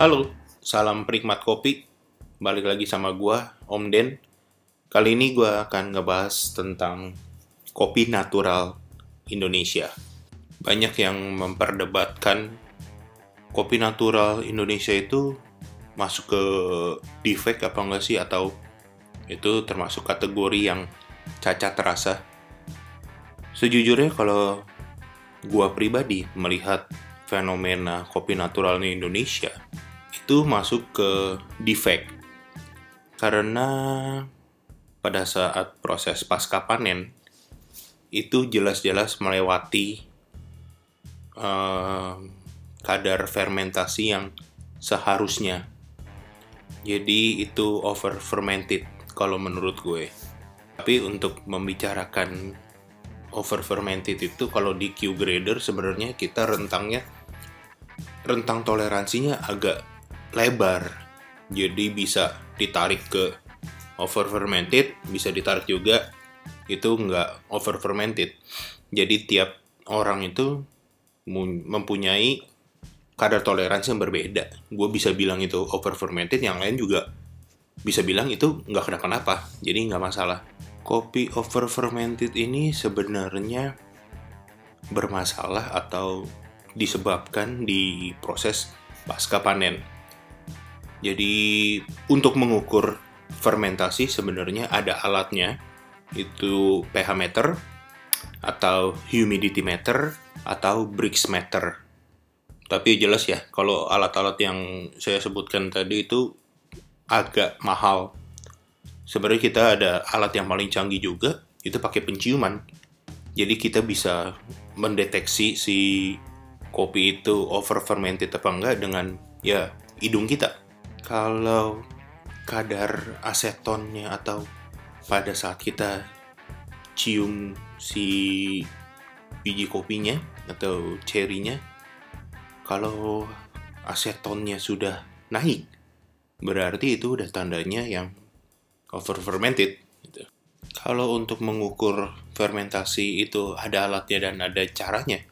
Halo, salam penikmat kopi. Balik lagi sama gua, Om Den. Kali ini gua akan ngebahas tentang kopi natural Indonesia. Banyak yang memperdebatkan kopi natural Indonesia itu masuk ke defect apa enggak sih atau itu termasuk kategori yang cacat rasa. Sejujurnya kalau gua pribadi melihat fenomena kopi natural di Indonesia itu masuk ke defect. Karena pada saat proses pasca panen itu jelas-jelas melewati uh, kadar fermentasi yang seharusnya. Jadi itu over fermented kalau menurut gue. Tapi untuk membicarakan over fermented itu kalau di Q grader sebenarnya kita rentangnya rentang toleransinya agak lebar. Jadi bisa ditarik ke over fermented, bisa ditarik juga itu nggak over fermented. Jadi tiap orang itu mempunyai kadar toleransi yang berbeda. Gue bisa bilang itu over fermented, yang lain juga bisa bilang itu nggak kenapa-napa. Jadi nggak masalah. Kopi over fermented ini sebenarnya bermasalah atau disebabkan di proses pasca panen. Jadi untuk mengukur fermentasi sebenarnya ada alatnya itu pH meter atau humidity meter atau Brix meter. Tapi jelas ya kalau alat-alat yang saya sebutkan tadi itu agak mahal. Sebenarnya kita ada alat yang paling canggih juga itu pakai penciuman. Jadi kita bisa mendeteksi si kopi itu over fermented apa enggak dengan ya hidung kita. Kalau kadar asetonnya atau pada saat kita cium si biji kopinya atau cherrynya kalau asetonnya sudah naik berarti itu udah tandanya yang over fermented gitu. kalau untuk mengukur fermentasi itu ada alatnya dan ada caranya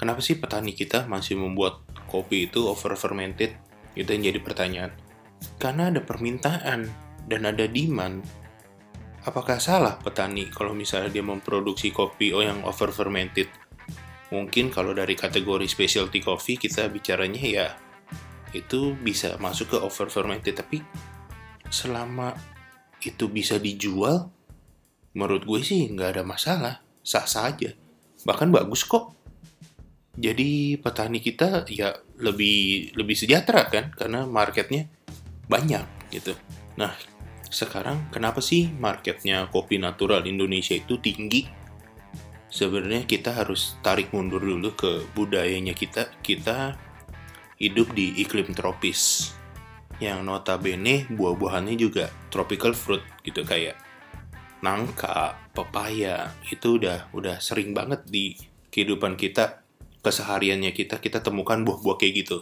kenapa sih petani kita masih membuat kopi itu over fermented? Itu yang jadi pertanyaan. Karena ada permintaan dan ada demand. Apakah salah petani kalau misalnya dia memproduksi kopi oh yang over fermented? Mungkin kalau dari kategori specialty coffee kita bicaranya ya itu bisa masuk ke over fermented tapi selama itu bisa dijual menurut gue sih nggak ada masalah sah sah aja bahkan bagus kok jadi petani kita ya lebih lebih sejahtera kan karena marketnya banyak gitu. Nah sekarang kenapa sih marketnya kopi natural Indonesia itu tinggi? Sebenarnya kita harus tarik mundur dulu ke budayanya kita. Kita hidup di iklim tropis yang notabene buah-buahannya juga tropical fruit gitu kayak nangka, pepaya itu udah udah sering banget di kehidupan kita kesehariannya kita kita temukan buah-buah kayak gitu.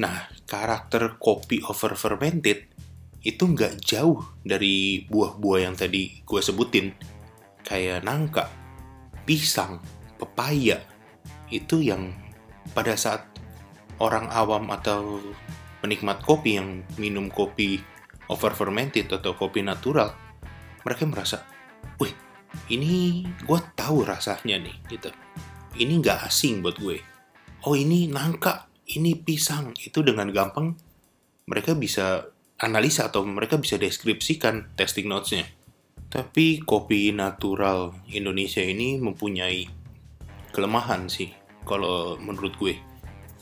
Nah, karakter kopi over fermented itu nggak jauh dari buah-buah yang tadi gue sebutin. Kayak nangka, pisang, pepaya. Itu yang pada saat orang awam atau penikmat kopi yang minum kopi over fermented atau kopi natural, mereka merasa, wih, ini gue tahu rasanya nih, gitu ini nggak asing buat gue. Oh ini nangka, ini pisang. Itu dengan gampang mereka bisa analisa atau mereka bisa deskripsikan testing notesnya. Tapi kopi natural Indonesia ini mempunyai kelemahan sih kalau menurut gue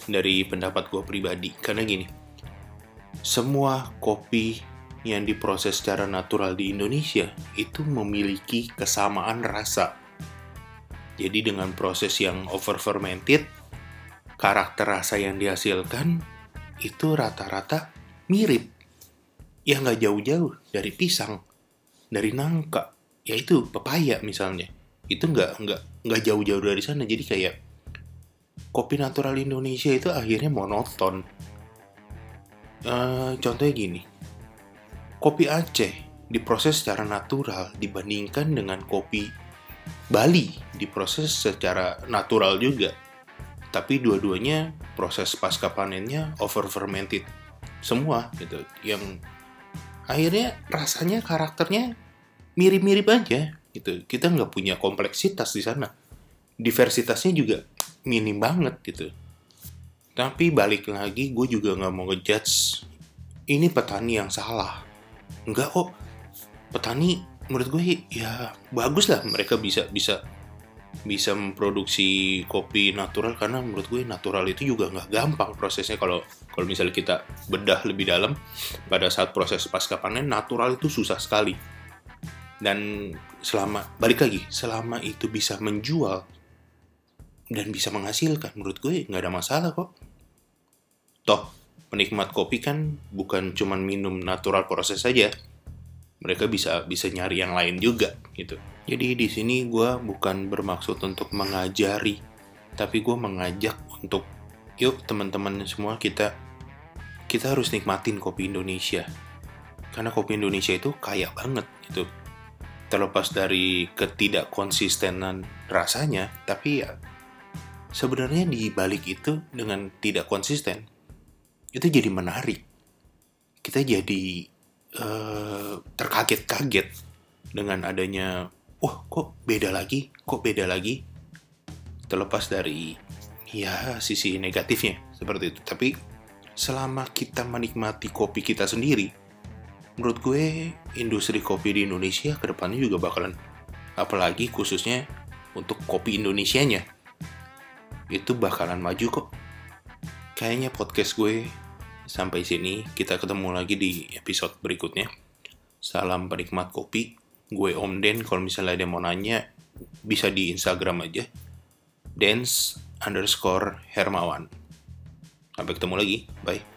dari pendapat gue pribadi karena gini semua kopi yang diproses secara natural di Indonesia itu memiliki kesamaan rasa jadi dengan proses yang over fermented, karakter rasa yang dihasilkan itu rata-rata mirip. Ya nggak jauh-jauh dari pisang, dari nangka, yaitu pepaya misalnya. Itu nggak nggak nggak jauh-jauh dari sana. Jadi kayak kopi natural Indonesia itu akhirnya monoton. Uh, contohnya gini, kopi Aceh diproses secara natural dibandingkan dengan kopi Bali diproses secara natural juga. Tapi dua-duanya proses pasca panennya over fermented semua gitu. Yang akhirnya rasanya karakternya mirip-mirip aja gitu. Kita nggak punya kompleksitas di sana. Diversitasnya juga minim banget gitu. Tapi balik lagi gue juga nggak mau ngejudge ini petani yang salah. Nggak kok. Petani menurut gue ya bagus lah mereka bisa bisa bisa memproduksi kopi natural karena menurut gue natural itu juga nggak gampang prosesnya. Kalau kalau misalnya kita bedah lebih dalam pada saat proses pasca panen natural itu susah sekali. Dan selama balik lagi selama itu bisa menjual dan bisa menghasilkan menurut gue nggak ada masalah kok. Toh penikmat kopi kan bukan cuman minum natural proses saja mereka bisa bisa nyari yang lain juga gitu jadi di sini gue bukan bermaksud untuk mengajari, tapi gue mengajak untuk yuk teman-teman semua kita kita harus nikmatin kopi Indonesia. Karena kopi Indonesia itu kaya banget gitu. Terlepas dari ketidakkonsistenan rasanya, tapi ya sebenarnya di balik itu dengan tidak konsisten itu jadi menarik. Kita jadi uh, terkaget-kaget dengan adanya wah kok beda lagi, kok beda lagi. Terlepas dari ya sisi negatifnya seperti itu. Tapi selama kita menikmati kopi kita sendiri, menurut gue industri kopi di Indonesia ke depannya juga bakalan apalagi khususnya untuk kopi Indonesianya itu bakalan maju kok. Kayaknya podcast gue sampai sini kita ketemu lagi di episode berikutnya. Salam penikmat kopi. Gue Om Den kalau misalnya ada mau nanya bisa di Instagram aja. Dance underscore hermawan. Sampai ketemu lagi. Bye